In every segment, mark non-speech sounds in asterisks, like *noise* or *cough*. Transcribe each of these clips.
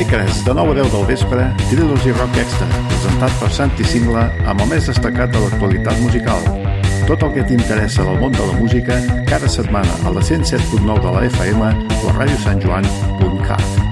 Dimecres, de 9 a 10 del vespre, Trilogy Rock Extra, presentat per Santi Singla amb el més destacat de l'actualitat musical. Tot el que t'interessa del món de la música, cada setmana a la 107.9 de la FM o a radiosanjoan.cat.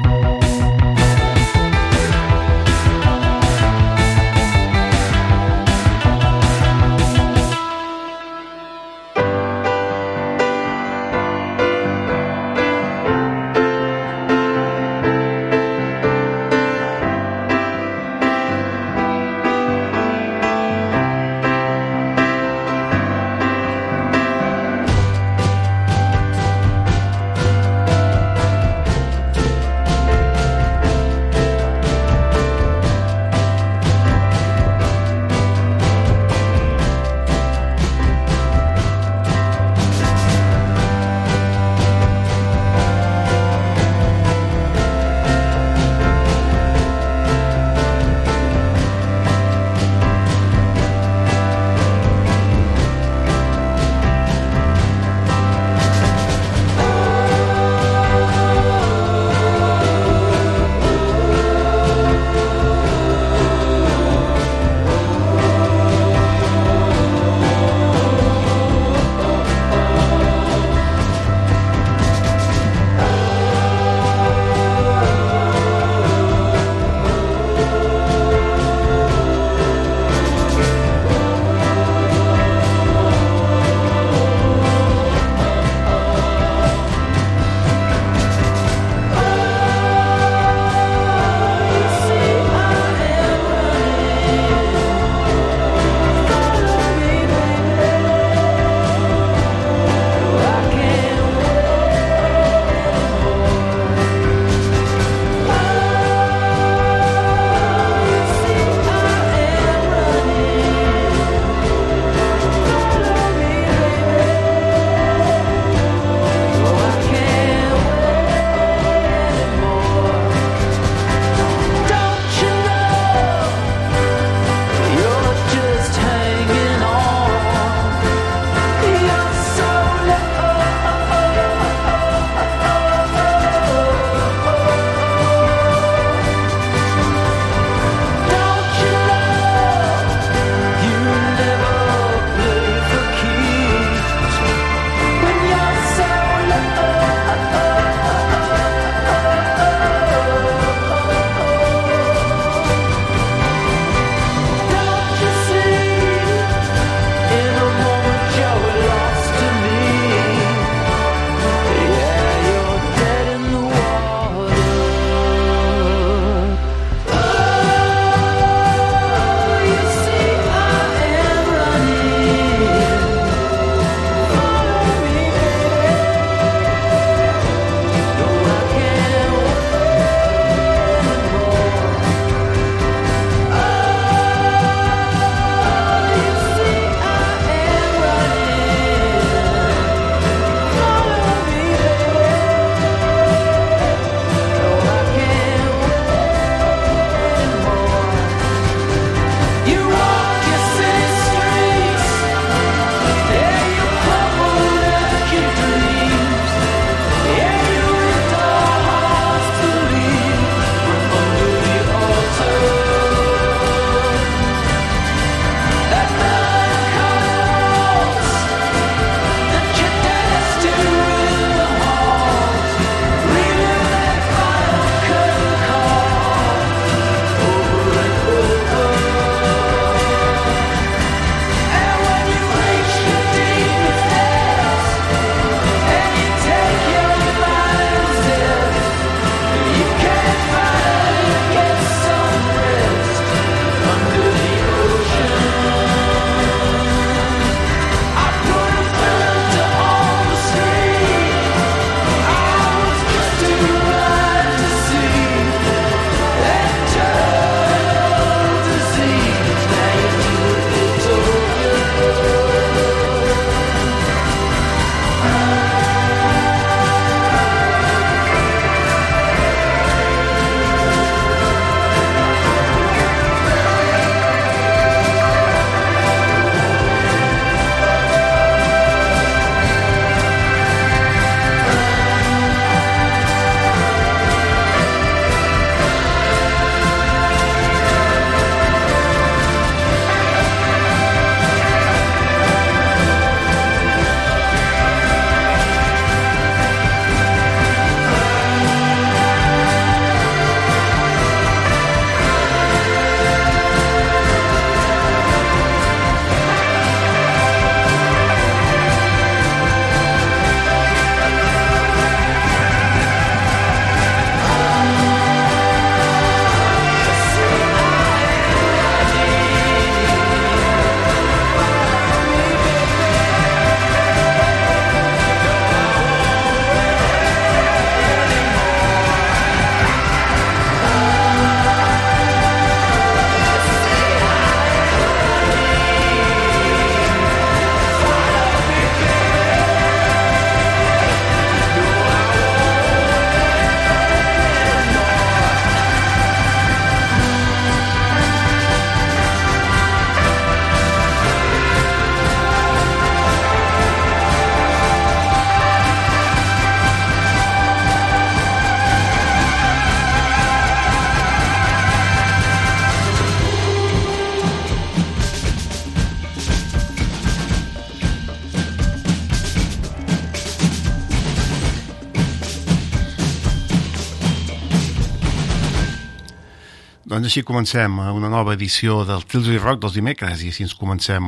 Així comencem una nova edició del Tills Rock dels dimecres i així ens comencem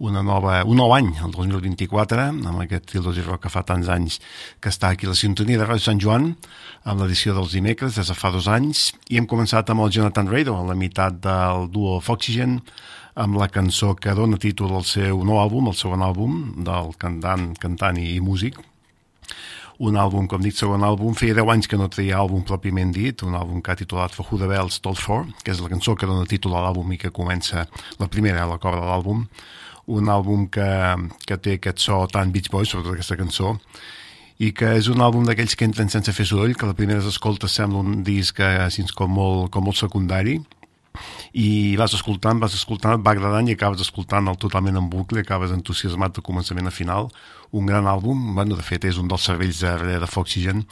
una nova, un nou any, el 2024, amb aquest Tills Rock que fa tants anys que està aquí a la sintonia de Ràdio Sant Joan, amb l'edició dels dimecres des de fa dos anys, i hem començat amb el Jonathan Rado, a la meitat del duo Foxygen, amb la cançó que dona títol al seu nou àlbum, el segon àlbum, del cantant, cantant i, i músic, un àlbum, com dic, segon àlbum, feia 10 anys que no treia àlbum pròpiament dit, un àlbum que ha titulat For Who the Bells Told For, que és la cançó que dona títol a l'àlbum i que comença la primera, la cobra de l'àlbum, un àlbum que, que té aquest so tan Beach Boys, sobretot aquesta cançó, i que és un àlbum d'aquells que entren sense fer soroll, que la primera escoltes sembla un disc així com molt, com molt secundari, i vas escoltant, vas escoltant, et va agradant i acabes escoltant el totalment en bucle, acabes entusiasmat de començament a final. Un gran àlbum, bueno, de fet és un dels cervells de, de Foxygen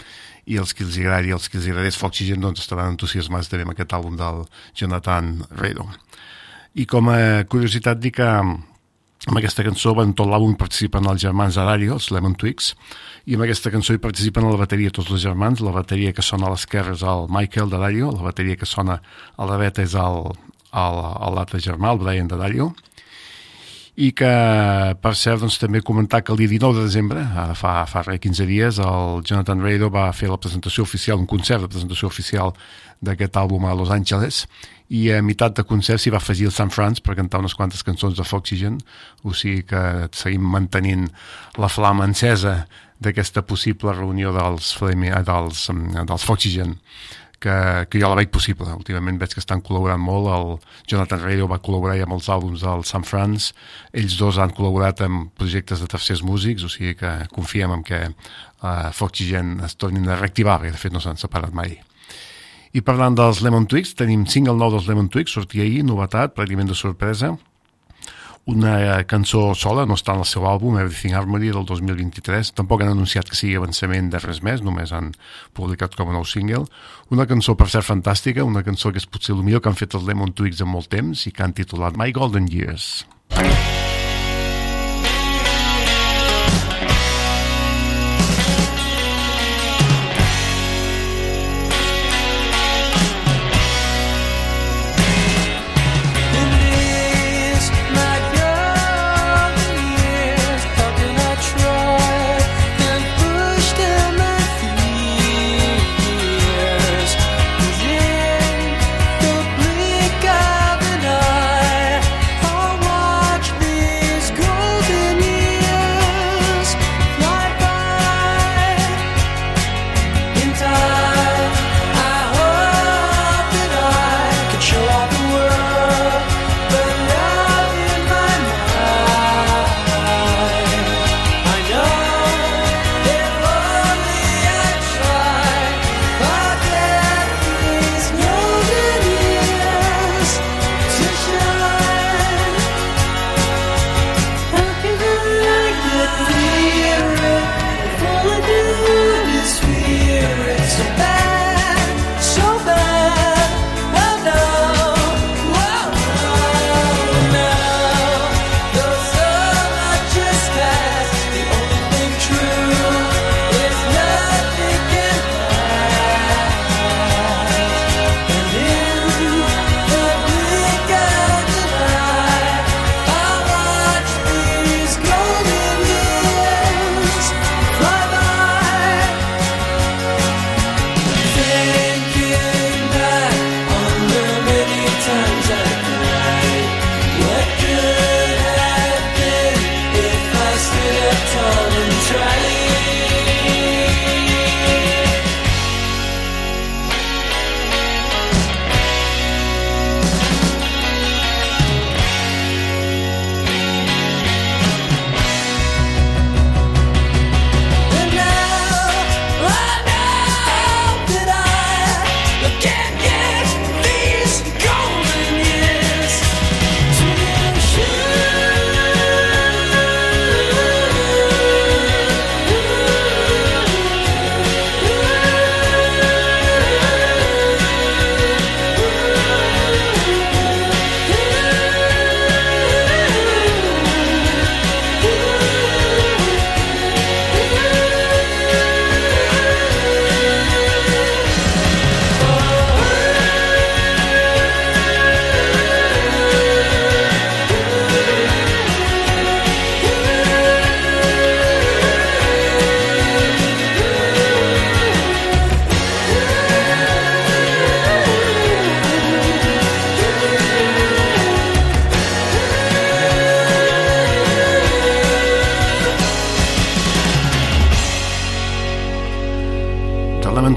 i els que els agradi, els que els agradés Foxygen doncs estaran entusiasmats també amb aquest àlbum del Jonathan Redo. I com a curiositat dic que amb aquesta cançó en tot l'àlbum participen els germans Adario, els Lemon Twigs, i amb aquesta cançó hi participen a la bateria tots els germans, la bateria que sona a l'esquerra és el Michael D'Adario, la bateria que sona a la dreta és l'altre germà, el Brian D'Adario, i que, per cert, doncs, també comentar que el dia 19 de desembre, ara fa, fa res, 15 dies, el Jonathan Rado va fer la presentació oficial, un concert de presentació oficial d'aquest àlbum a Los Angeles, i a meitat de concert s'hi va afegir el San Franz per cantar unes quantes cançons de Foxygen, o sigui que seguim mantenint la flama encesa d'aquesta possible reunió dels, Flame, eh, dels, mm, dels Foxygen que, que jo la veig possible. Últimament veig que estan col·laborant molt. El Jonathan Radio va col·laborar amb els àlbums del San Franz. Ells dos han col·laborat amb projectes de tercers músics, o sigui que confiem en que uh, Foxygen es tornin a reactivar, perquè de fet no s'han separat mai. I parlant dels Lemon Twigs, tenim single nou dels Lemon Twigs, sortia ahir, novetat, pràcticament de sorpresa, una cançó sola, no està en el seu àlbum Everything Harmony del 2023, tampoc han anunciat que sigui avançament de res més, només han publicat com a nou single, una cançó per ser fantàstica, una cançó que és potser el millor que han fet els Lemon Twigs en molt temps i que han titulat My Golden Years.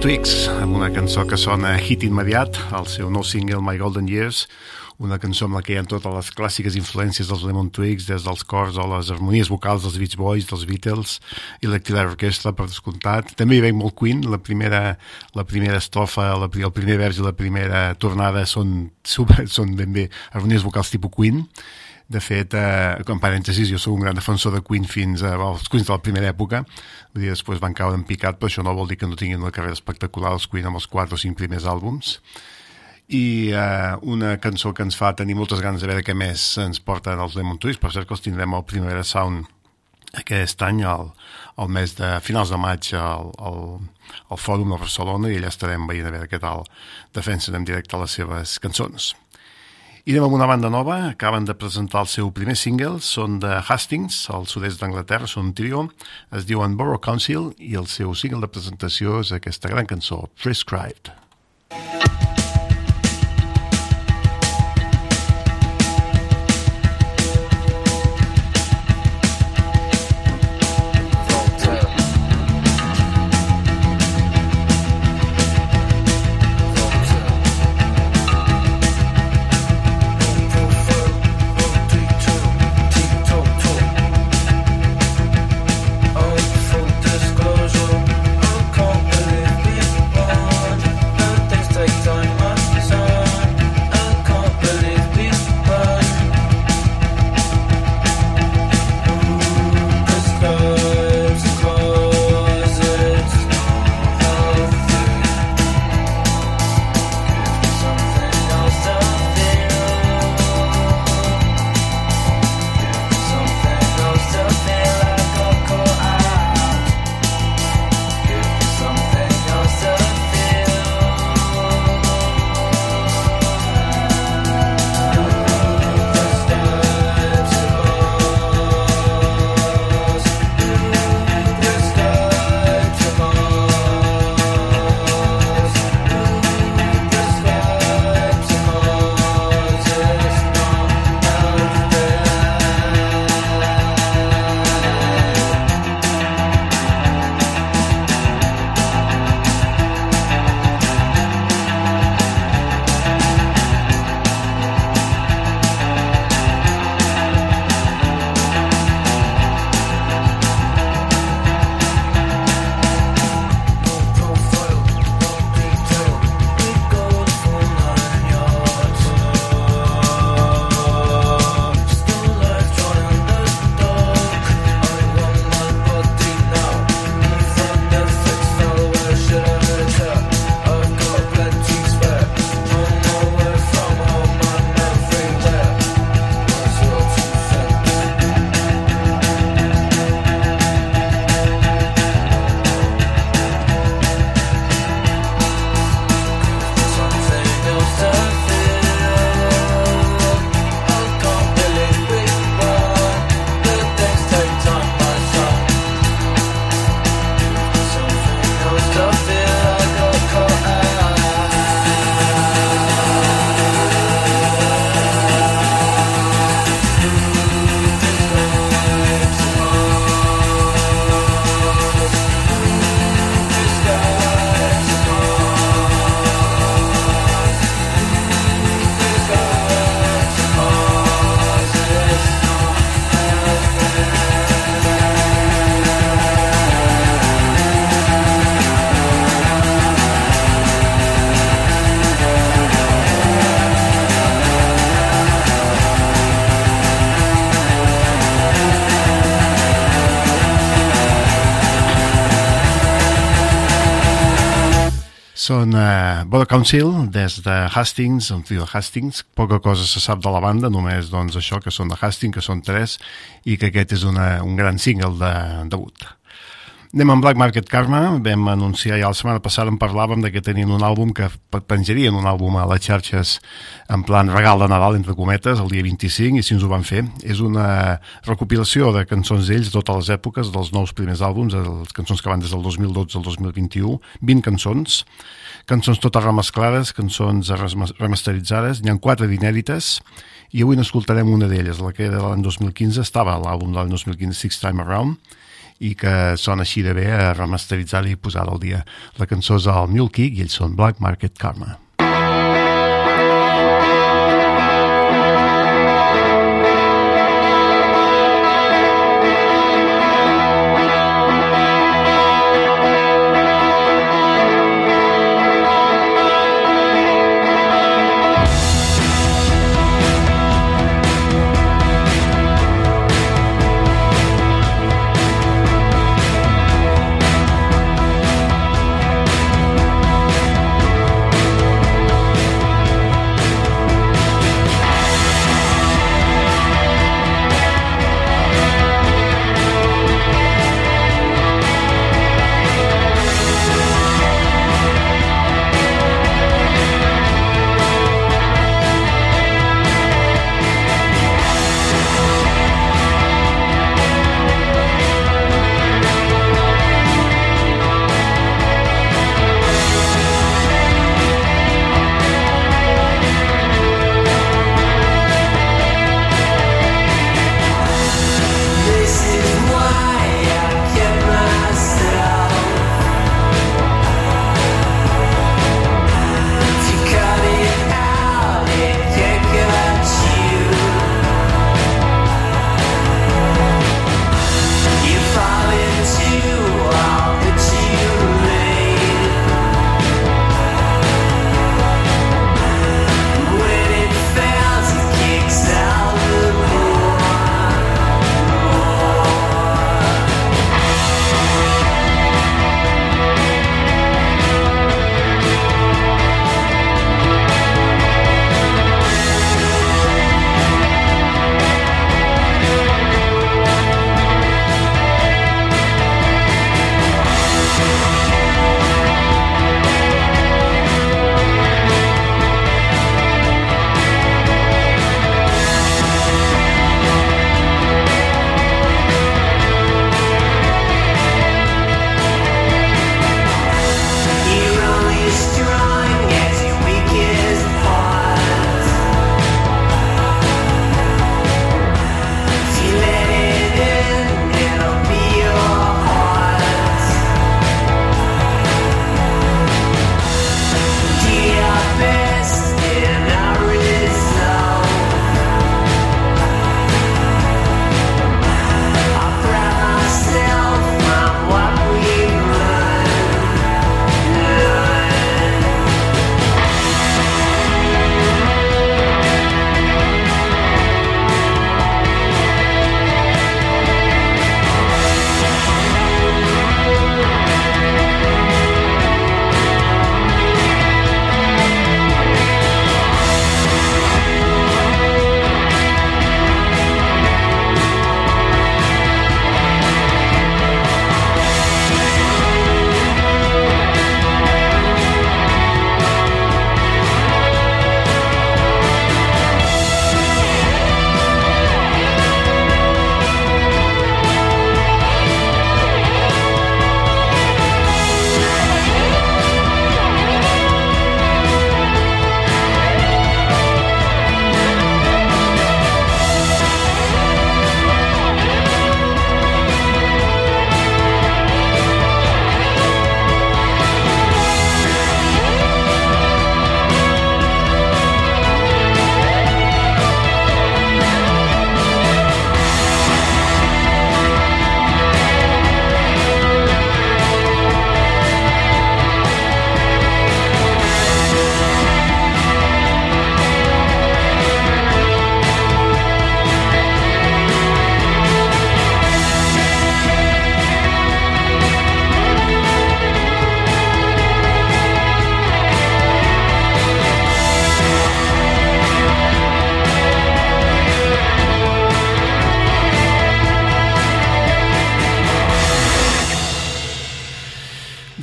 Twigs, amb una cançó que sona hit immediat, el seu nou single My Golden Years, una cançó amb la que hi ha totes les clàssiques influències dels Lemon Twigs, des dels cors o les harmonies vocals dels Beach Boys, dels Beatles, i l'Electric Orchestra, per descomptat. També hi veig molt Queen, la primera, la primera estrofa, la, el primer vers i la primera tornada són, són ben bé harmonies vocals tipus Queen, de fet, eh, com parèntesis, jo sóc un gran defensor de Queen fins a, els Queens de la primera època, vull dir, després van caure en picat, però això no vol dir que no tinguin una carrera espectacular els Queen amb els 4 o 5 primers àlbums. I eh, una cançó que ens fa tenir moltes ganes de veure què més ens porten els Lemon Twigs, per cert que els tindrem al Primavera Sound aquest any, al, al mes de finals de maig, al, al, al Fòrum de Barcelona, i allà estarem veient a veure què tal defensen en directe les seves cançons. I anem amb una banda nova, acaben de presentar el seu primer single, són de Hastings, al sud-est d'Anglaterra, són un trio, es diuen Borough Council, i el seu single de presentació és aquesta gran cançó, Prescribed. Prescribed. Són uh, Border Council, des de Hastings, un trio de Hastings. Poca cosa se sap de la banda, només doncs, això, que són de Hastings, que són tres, i que aquest és una, un gran single de debut. Anem amb Black Market Karma, vam anunciar ja la setmana passada, en parlàvem de que tenien un àlbum que penjarien un àlbum a les xarxes en plan regal de Nadal, entre cometes, el dia 25, i si ens ho van fer. És una recopilació de cançons d'ells de totes les èpoques, dels nous primers àlbums, les cançons que van des del 2012 al 2021, 20 cançons, cançons totes remesclades, cançons remasteritzades, n'hi ha quatre d'inèdites, i avui n'escoltarem una d'elles, la que era de l'any 2015, estava a l'àlbum de l'any 2015, Six Time Around, i que sona així de bé a remasteritzar-la i posar-la al dia. La cançó és el Kick i ells són Black Market Karma.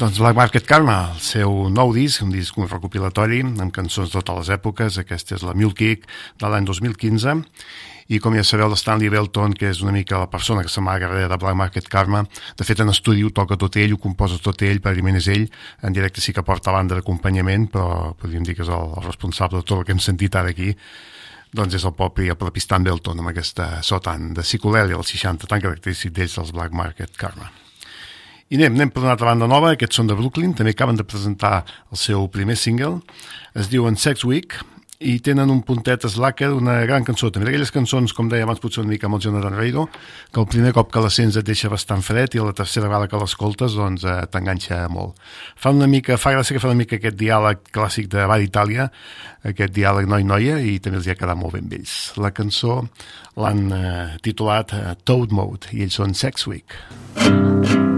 Black Market Karma, el seu nou disc, un disc recopilatori amb cançons de totes les èpoques, aquesta és la Mule Kick de l'any 2015, i com ja sabeu, l'Stanley Belton, que és una mica la persona que se darrere de Black Market Karma, de fet en estudi ho toca tot ell, ho composa tot ell, pràcticament és ell, en directe sí que porta banda d'acompanyament, però podríem dir que és el, el responsable de tot el que hem sentit ara aquí, doncs és el propi, el propi Belton amb aquesta sotan de psicolèlia als 60 tan característic d'ells dels Black Market Karma. I anem, anem per una altra banda nova, aquests són de Brooklyn, també acaben de presentar el seu primer single, es diuen Sex Week, i tenen un puntet slacker, una gran cançó, també d'aquelles cançons, com deia abans, potser una mica amb el Jonathan Reiro, que el primer cop que la sents et deixa bastant fred i la tercera vegada que l'escoltes doncs eh, t'enganxa molt. Fa una mica, fa gràcia que fa una mica aquest diàleg clàssic de Bar Itàlia, aquest diàleg noi-noia, i també els hi ha quedat molt ben vells. La cançó l'han eh, titulat eh, Toad Mode, i ells són Sex Week. Now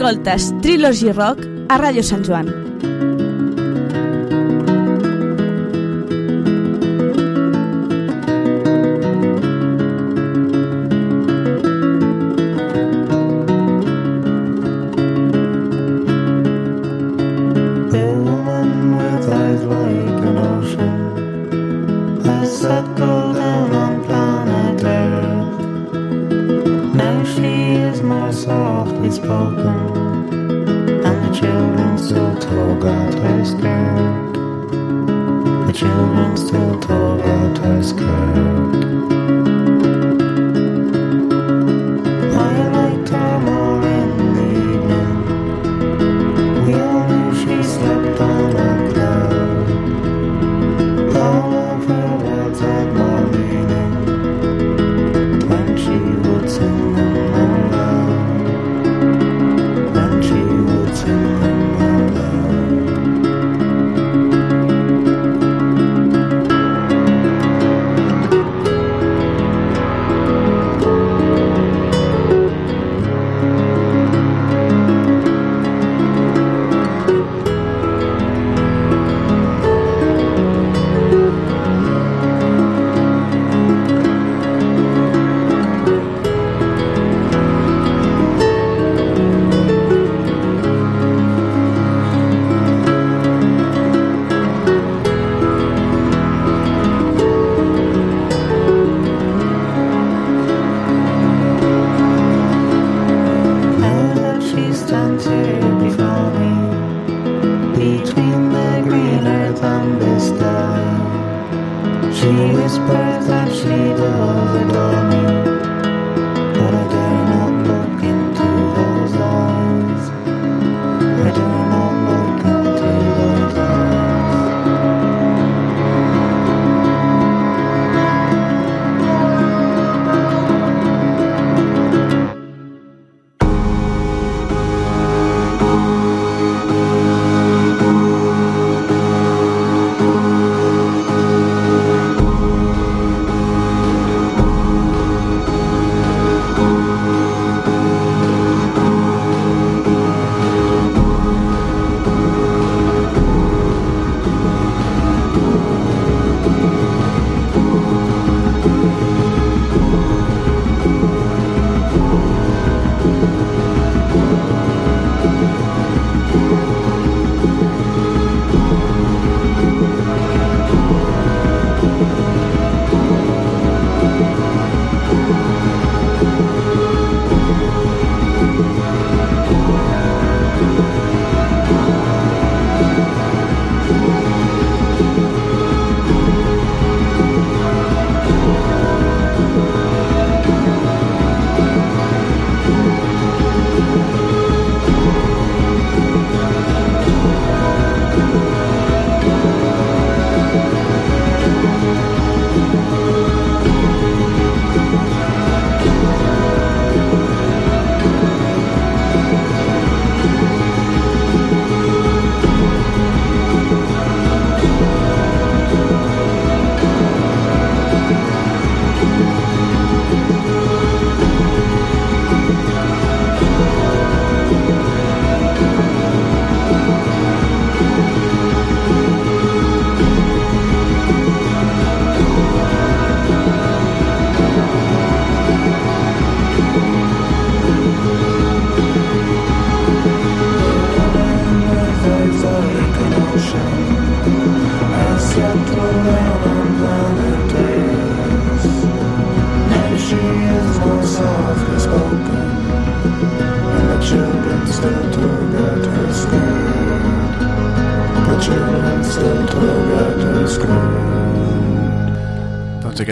Escoltes Trilogy Rock a Ràdio Sant Joan.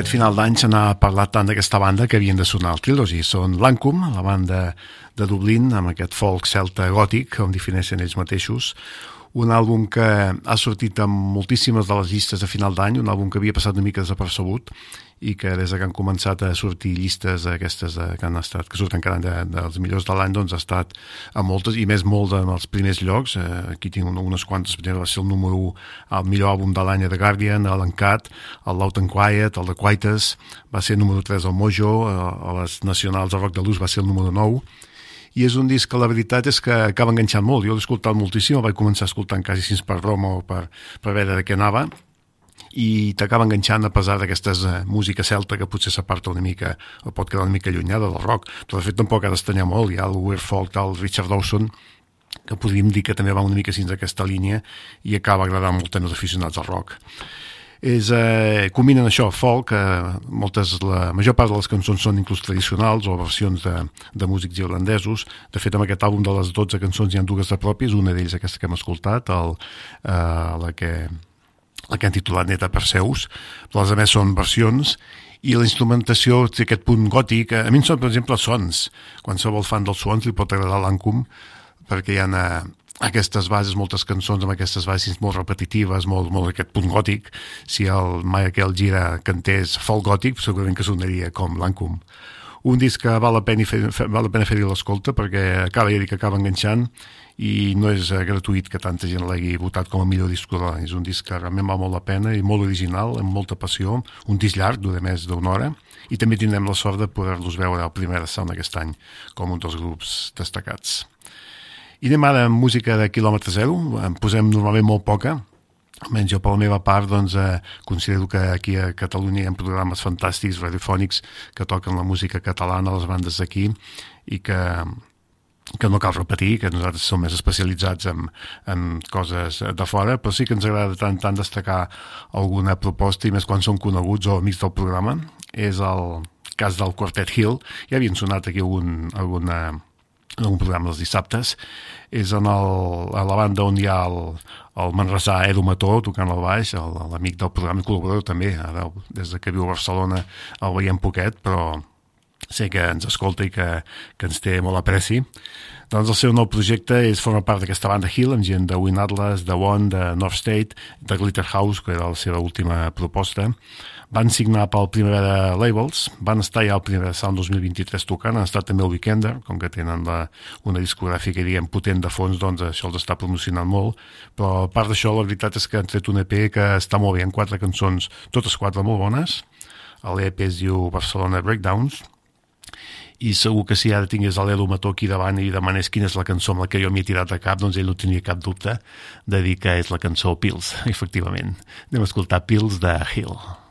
Aquest final d'any se n'ha parlat tant d'aquesta banda que havien de sonar al Trilogy. Són Lancum, la banda de Dublín, amb aquest folk celta gòtic, com defineixen ells mateixos, un àlbum que ha sortit amb moltíssimes de les llistes de final d'any, un àlbum que havia passat una mica desapercebut i que des que han començat a sortir llistes aquestes de, que han estat, que surten cada any de, dels millors de l'any, doncs ha estat a moltes, i més molt en els primers llocs, eh, aquí tinc un- unes quantes, per exemple, va ser el número 1 el millor àlbum de l'any a The Guardian, l'Encat, el Loud and Quiet, el de Quietus, va ser el número 3 al Mojo, eh, a les nacionals de Rock de Luz va ser el número 9, i és un disc que la veritat és que acaba enganxant molt. Jo l'he escoltat moltíssim, el vaig començar escoltant quasi fins per Roma per, per veure de què anava, i t'acaba enganxant a pesar d'aquesta eh, música celta que potser s'aparta una mica o pot quedar una mica allunyada del rock, però de fet tampoc ha d'estanyar molt, hi ha el Weird Folk del Richard Dawson que podríem dir que també va una mica fins aquesta línia i acaba agradant molt tant als aficionats al rock. És, eh, combinen això, folk, eh, moltes, la major part de les cançons són inclús tradicionals o versions de, de músics irlandesos. De fet, amb aquest àlbum de les 12 cançons hi ha dues de pròpies, una d'ells aquesta que hem escoltat, el, eh, la que la que han titulat Neta Perseus, però les altres són versions, i la instrumentació té aquest punt gòtic. A mi em són, per exemple, sons. Qualsevol fan dels sons li pot agradar l'Ancum, perquè hi ha eh, aquestes bases, moltes cançons amb aquestes bases molt repetitives, molt, molt aquest punt gòtic. Si el Michael Gira cantés folk gòtic, segurament que sonaria com l'Ancum. Un disc que val la pena, fer, fer-hi l'escolta perquè acaba, ja dic, acaba enganxant i no és eh, gratuït que tanta gent l'hagi votat com a millor disc de l'any. És un disc que realment val molt la pena i molt original, amb molta passió, un disc llarg, dura més d'una hora, i també tindrem la sort de poder-los veure al primer sound aquest any com un dels grups destacats. I anem ara amb música de quilòmetre zero, en posem normalment molt poca, almenys jo per la meva part doncs, eh, considero que aquí a Catalunya hi ha programes fantàstics, radiofònics, que toquen la música catalana, les bandes d'aquí, i que, que no cal repetir, que nosaltres som més especialitzats en, en coses de fora, però sí que ens agrada tant, tant destacar alguna proposta, i més quan són coneguts o amics del programa. És el cas del Quartet Hill. Ja havien sonat aquí algun, alguna, un programa dels dissabtes, és en el, a la banda on hi ha el, el Manresà Edu Mató tocant el baix, l'amic del programa col·laborador també, ara des de que viu a Barcelona el veiem poquet, però sé que ens escolta i que, que ens té molt apreci. Doncs el seu nou projecte és formar part d'aquesta banda Hill, amb gent de Win Atlas, de One, de North State, de Glitterhouse, que era la seva última proposta. Van signar pel Primavera Labels, van estar ja al Primavera Sound 2023 tocant, han estat també el Weekender, com que tenen la, una discogràfica, diguem, potent de fons, doncs això els està promocionant molt, però a part d'això, la veritat és que han tret un EP que està molt bé, en quatre cançons, totes quatre molt bones. L'EP es diu Barcelona Breakdowns, i segur que si ara tingués l'Edu Mató aquí davant i demanés quina és la cançó amb la que jo m'hi he tirat a cap, doncs ell no tenia cap dubte de dir que és la cançó Pills, *laughs* efectivament. Anem a escoltar Pills de Hill. Thank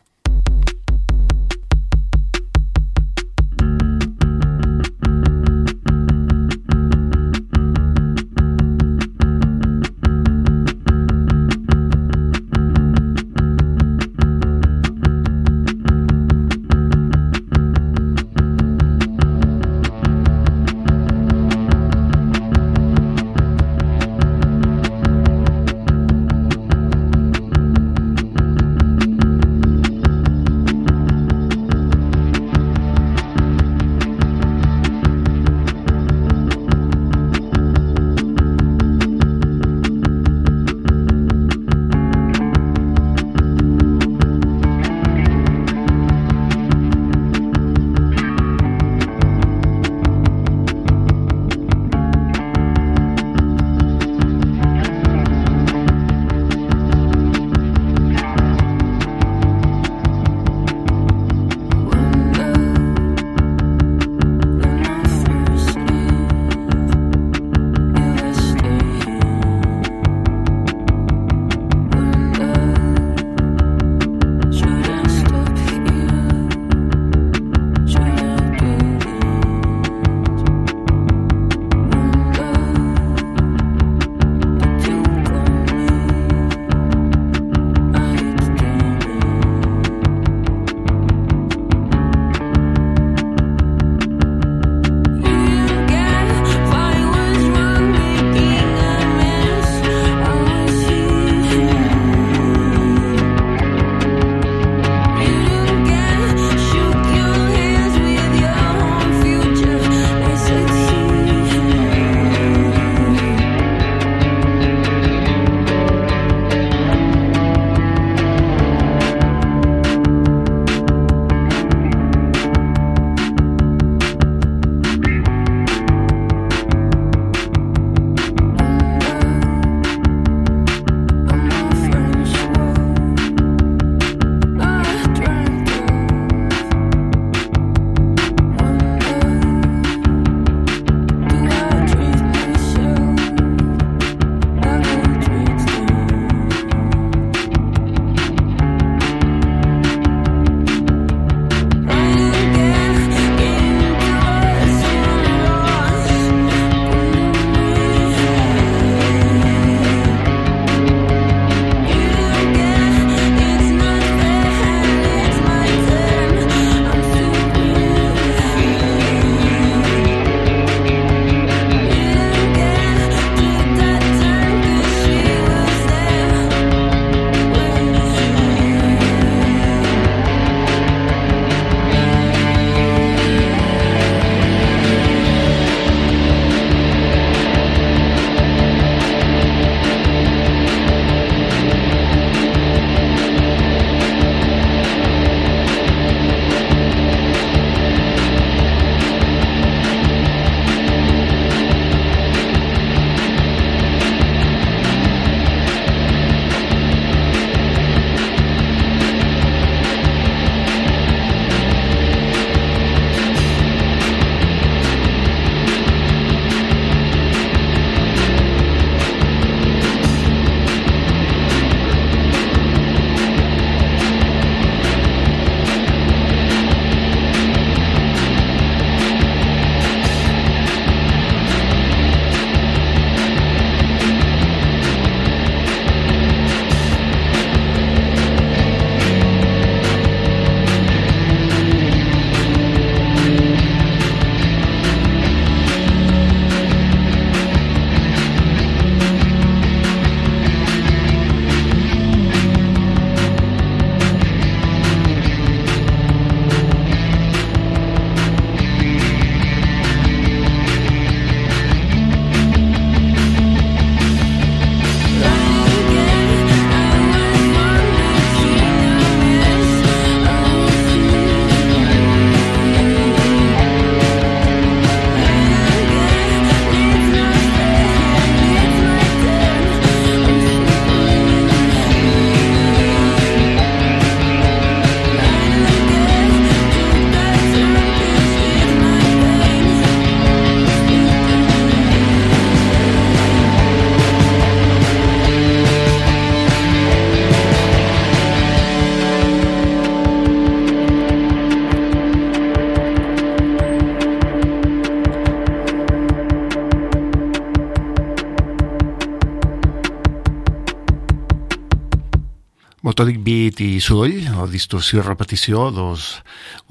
Melodic Beat i soroll, o distorsió i repetició, dos,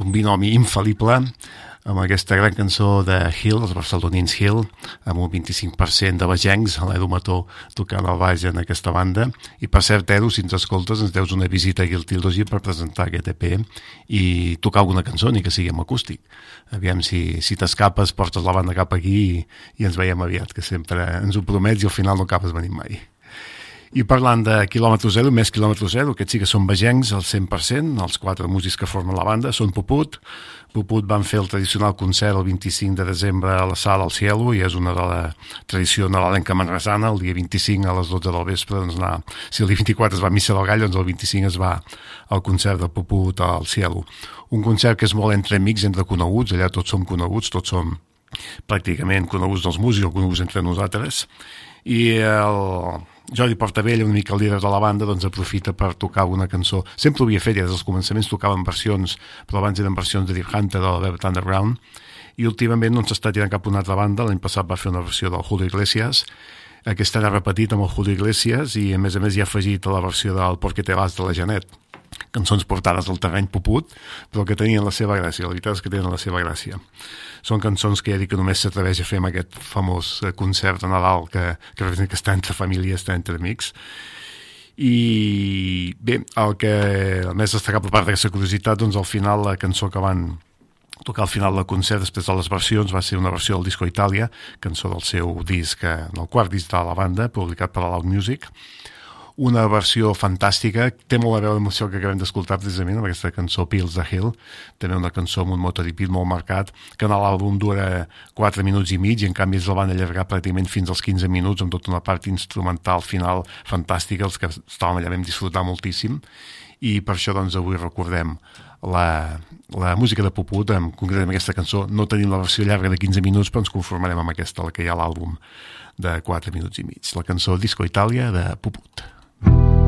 un binomi infal·lible, amb aquesta gran cançó de Hill, els barcelonins Hill, amb un 25% de bagencs, l'Edu Mató tocant el baix en aquesta banda. I per cert, Edu, si ens escoltes, ens deus una visita aquí al Tildogi per presentar aquest EP i tocar alguna cançó, ni que sigui en acústic. Aviam si, si t'escapes, portes la banda cap aquí i, i ens veiem aviat, que sempre ens ho promets i al final no acabes venint mai. I parlant de quilòmetre zero, més quilòmetre zero, aquests sí que són vegencs al 100%, els quatre músics que formen la banda són Puput. Puput van fer el tradicional concert el 25 de desembre a la sala al Cielo i és una de la tradició nadalenca manresana, el dia 25 a les 12 del vespre, doncs anar, si el dia 24 es va a Missa del Gall, doncs el 25 es va al concert de Puput al Cielo. Un concert que és molt entre amics, entre coneguts, allà tots som coneguts, tots som pràcticament coneguts dels músics o coneguts entre nosaltres i el Jordi Portavella, una mica el líder de la banda, doncs aprofita per tocar una cançó. Sempre ho havia fet, ja des dels començaments tocaven versions, però abans eren versions de Deep Hunter de Velvet Underground, i últimament no s'està tirant cap a una altra banda, l'any passat va fer una versió del Julio Iglesias, aquest any ha repetit amb el Julio Iglesias i a més a més hi ha afegit la versió del Porque te vas de la Janet cançons portades al terreny puput, però que tenien la seva gràcia, la veritat és que tenen la seva gràcia. Són cançons que ja dic que només s'atreveix a fer amb aquest famós eh, concert de Nadal que, que, que està entre família, està entre amics. I bé, el que el més destacable part d'aquesta curiositat, doncs al final la cançó que van tocar al final del concert després de les versions va ser una versió del Disco Itàlia, cançó del seu disc, eh, del quart disc de la banda, publicat per la Loud Music, una versió fantàstica, té molt a veure amb això que acabem d'escoltar precisament, amb aquesta cançó Pills the Hill, també una cançó amb un motoripit molt marcat, que en l'àlbum dura 4 minuts i mig i en canvi es la van allargar pràcticament fins als 15 minuts amb tota una part instrumental final fantàstica, els que estàvem allà vam disfrutar moltíssim i per això doncs avui recordem la, la música de Puput, amb, concretament aquesta cançó, no tenim la versió llarga de 15 minuts, però ens conformarem amb aquesta, la que hi ha a l'àlbum de 4 minuts i mig. La cançó Disco Itàlia de Puput. Thank you.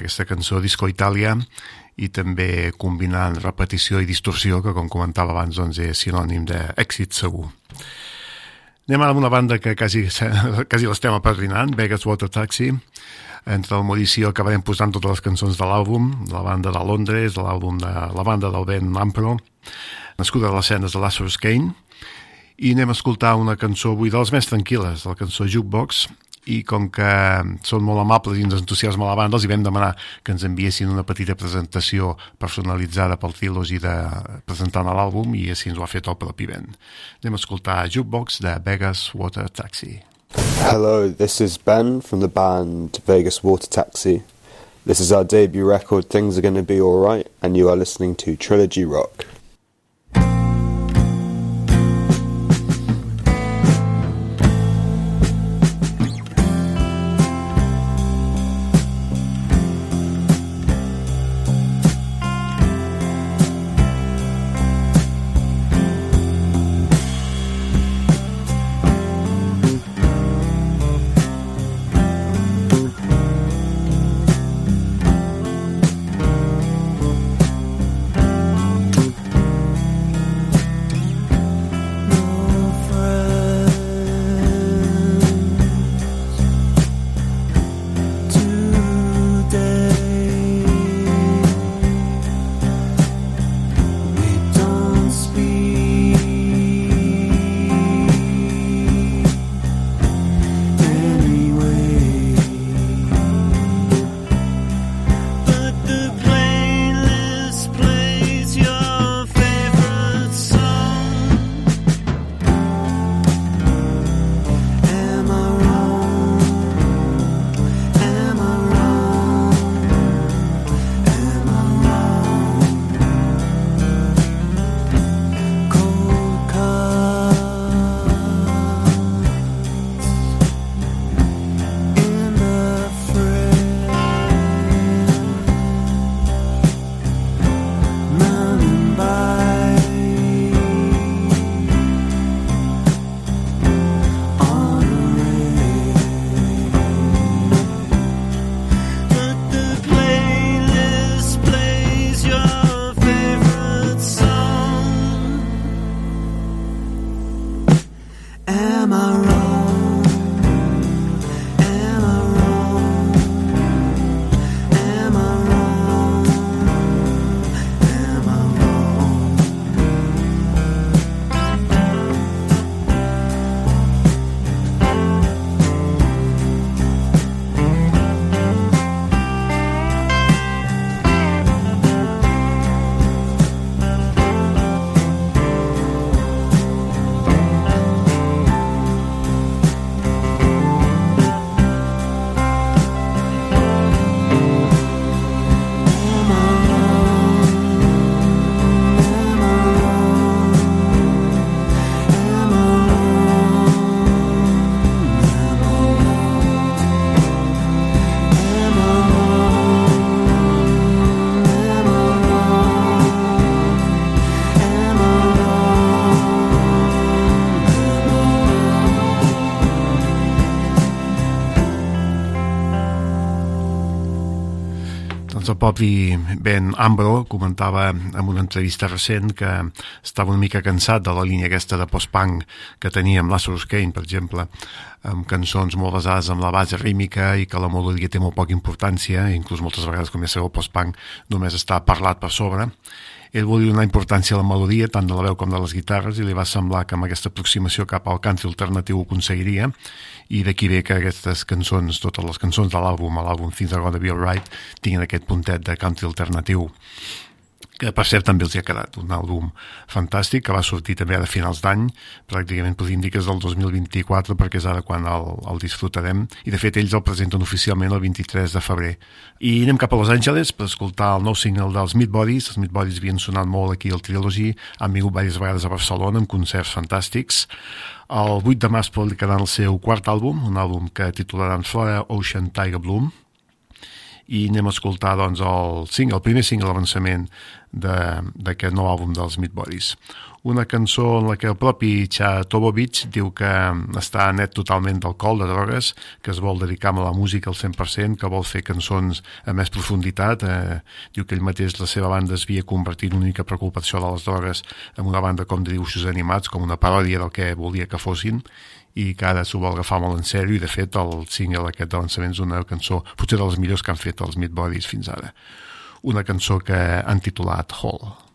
Aquesta cançó Disco Italia, i també combinant repetició i distorsió, que com comentava abans doncs, és sinònim d'èxit segur. Anem ara amb una banda que quasi, *laughs* quasi l'estem apadrinant, Vegas Water Taxi. Entre el Mauricio acabarem posant totes les cançons de l'àlbum, de la banda de Londres, de l'àlbum de la banda del Ben Ampro, nascuda a les escenes de Lazarus Kane, i anem a escoltar una cançó avui de les més tranquil·les, la cançó Jukebox, i com que són molt amables i ens entusiasma la banda, els hi vam demanar que ens enviessin una petita presentació personalitzada pel Trilogy de, presentant l'àlbum i així ens ho ha fet el propi Ben. Anem a escoltar Jukebox de Vegas Water Taxi. Hello, this is Ben from the band Vegas Water Taxi. This is our debut record, Things Are Gonna Be Alright, and you are listening to Trilogy Rock. Propi Ben Ambro comentava en una entrevista recent que estava una mica cansat de la línia aquesta de post-punk que tenia amb Lazarus Kane, per exemple, amb cançons molt basades en la base rítmica i que la melodia té molt poca importància, inclús moltes vegades, com ja sabeu, el post-punk només està parlat per sobre. Ell volia donar importància a la melodia, tant de la veu com de les guitarres, i li va semblar que amb aquesta aproximació cap al country alternatiu ho aconseguiria, i d'aquí ve que aquestes cançons, totes les cançons de l'àlbum, a l'àlbum Things Are Gonna Be Alright, tinguin aquest puntet de country alternatiu que per cert també els hi ha quedat un àlbum fantàstic que va sortir també a finals d'any pràcticament podríem dir que és del 2024 perquè és ara quan el, el disfrutarem i de fet ells el presenten oficialment el 23 de febrer. I anem cap a Los Angeles per escoltar el nou single dels Meat Bodies. Els Meat Bodies havien sonat molt aquí al Trilogy han vingut diverses vegades a Barcelona amb concerts fantàstics el 8 de març publicaran el seu quart àlbum un àlbum que titularan Flora Ocean Tiger Bloom. I anem a escoltar doncs, el, single, el primer single d'avançament d'aquest nou àlbum dels Meat Bodies. Una cançó en la que el propi Cha Tobovic diu que està net totalment d'alcohol, de drogues, que es vol dedicar a la música al 100%, que vol fer cançons amb més profunditat. Eh, diu que ell mateix la seva banda es havia convertit en una única preocupació de les drogues en una banda com de dibuixos animats, com una paròdia del que volia que fossin, i que ara s'ho vol agafar molt en sèrio i de fet el single aquest de lançament és una cançó potser de les millors que han fet els Meat Bodies fins ara una cançó que han titulat Hall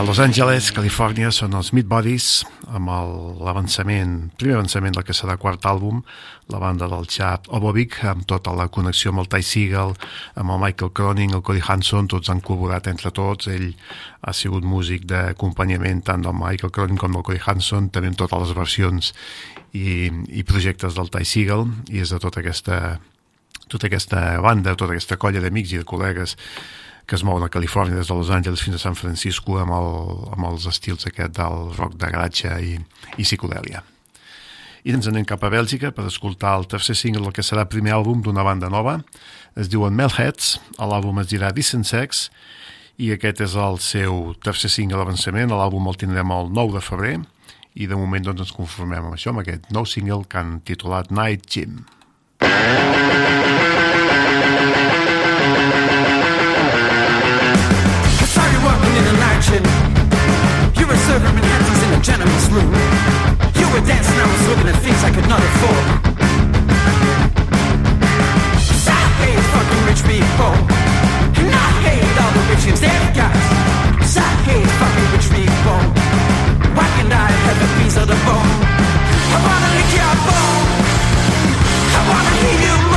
Los Angeles, Califòrnia, són els Meat Bodies, amb l'avançament, primer avançament del que serà quart àlbum, la banda del Chad Obovic, amb tota la connexió amb el Ty Segall, amb el Michael Cronin, el Cody Hanson, tots han col·laborat entre tots, ell ha sigut músic d'acompanyament tant del Michael Cronin com del Cody Hanson, també en totes les versions i, i projectes del Ty Segall, i és de tota aquesta, tota aquesta banda, tota aquesta colla d'amics i de col·legues que es mouen a Califòrnia des de Los Angeles fins a San Francisco amb, el, amb els estils aquest del rock de garatge i, i psicodèlia. I ens anem cap a Bèlgica per escoltar el tercer single que serà el primer àlbum d'una banda nova. Es diuen Melheads, l'àlbum es dirà Decent Sex, i aquest és el seu tercer single d'avançament. L'àlbum el tindrem el 9 de febrer, i de moment doncs, ens conformem amb això, amb aquest nou single que han titulat Night Gym. I gym. You were serving Manhattans in a gentleman's room. You were dancing, I was looking at things I could not afford. I hate fucking rich people. And I hate all the rich and dead guys. So I hate fucking rich people. Why can't I have a piece of the bone? I wanna lick your bone. I wanna hear you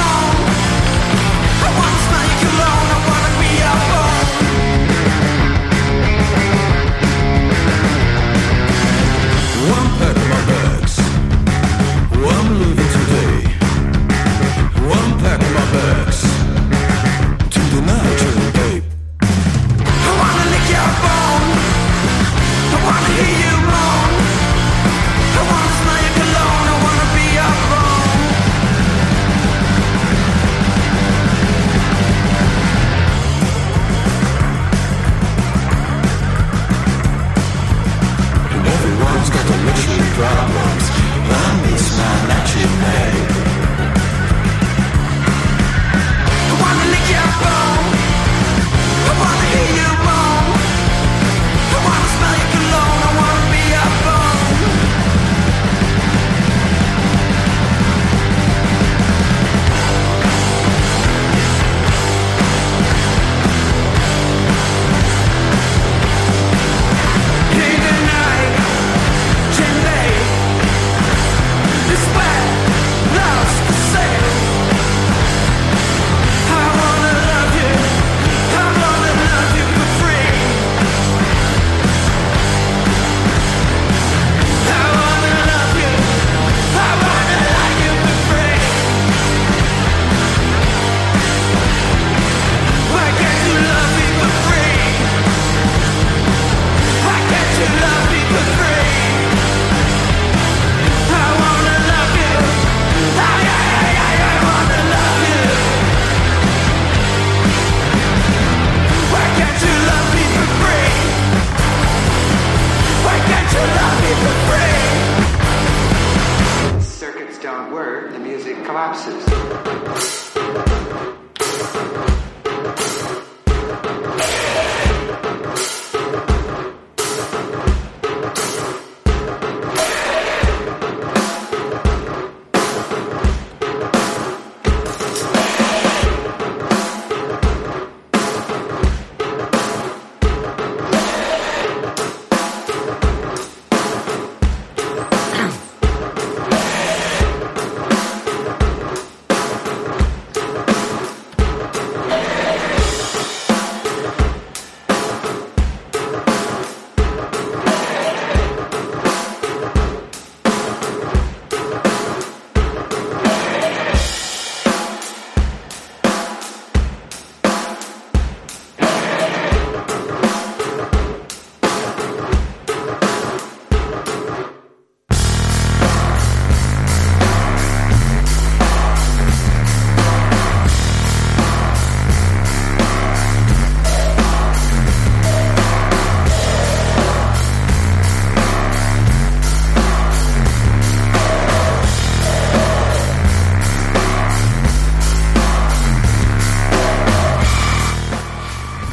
got the luxury problems. I miss my magic night.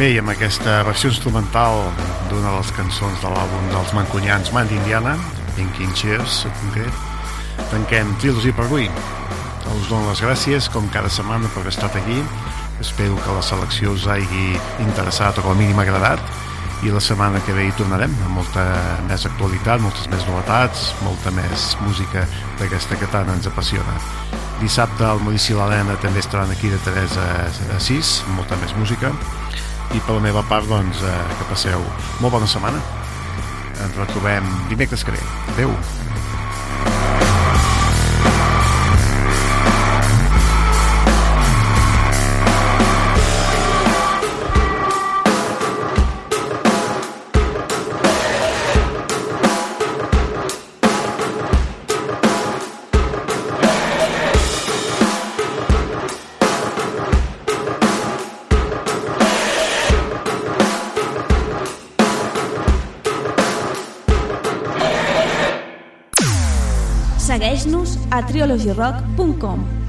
Bé, i amb aquesta versió instrumental d'una de les cançons de l'àlbum dels Mancunyans, Man d'Indiana, Thinking Cheers, en concret, tanquem Trilogy per avui. Us dono les gràcies, com cada setmana, per haver estat aquí. Espero que la selecció us hagi interessat o com a mínim agradat. I la setmana que ve hi tornarem amb molta més actualitat, moltes més novetats, molta més música d'aquesta que tant ens apassiona. Dissabte al Maurici i l'Helena també estaran aquí de 3 a 6, molta més música i per la meva part doncs, eh, que passeu molt bona setmana. Ens retrobem dimecres que ve. Adeu patriologyrock.com.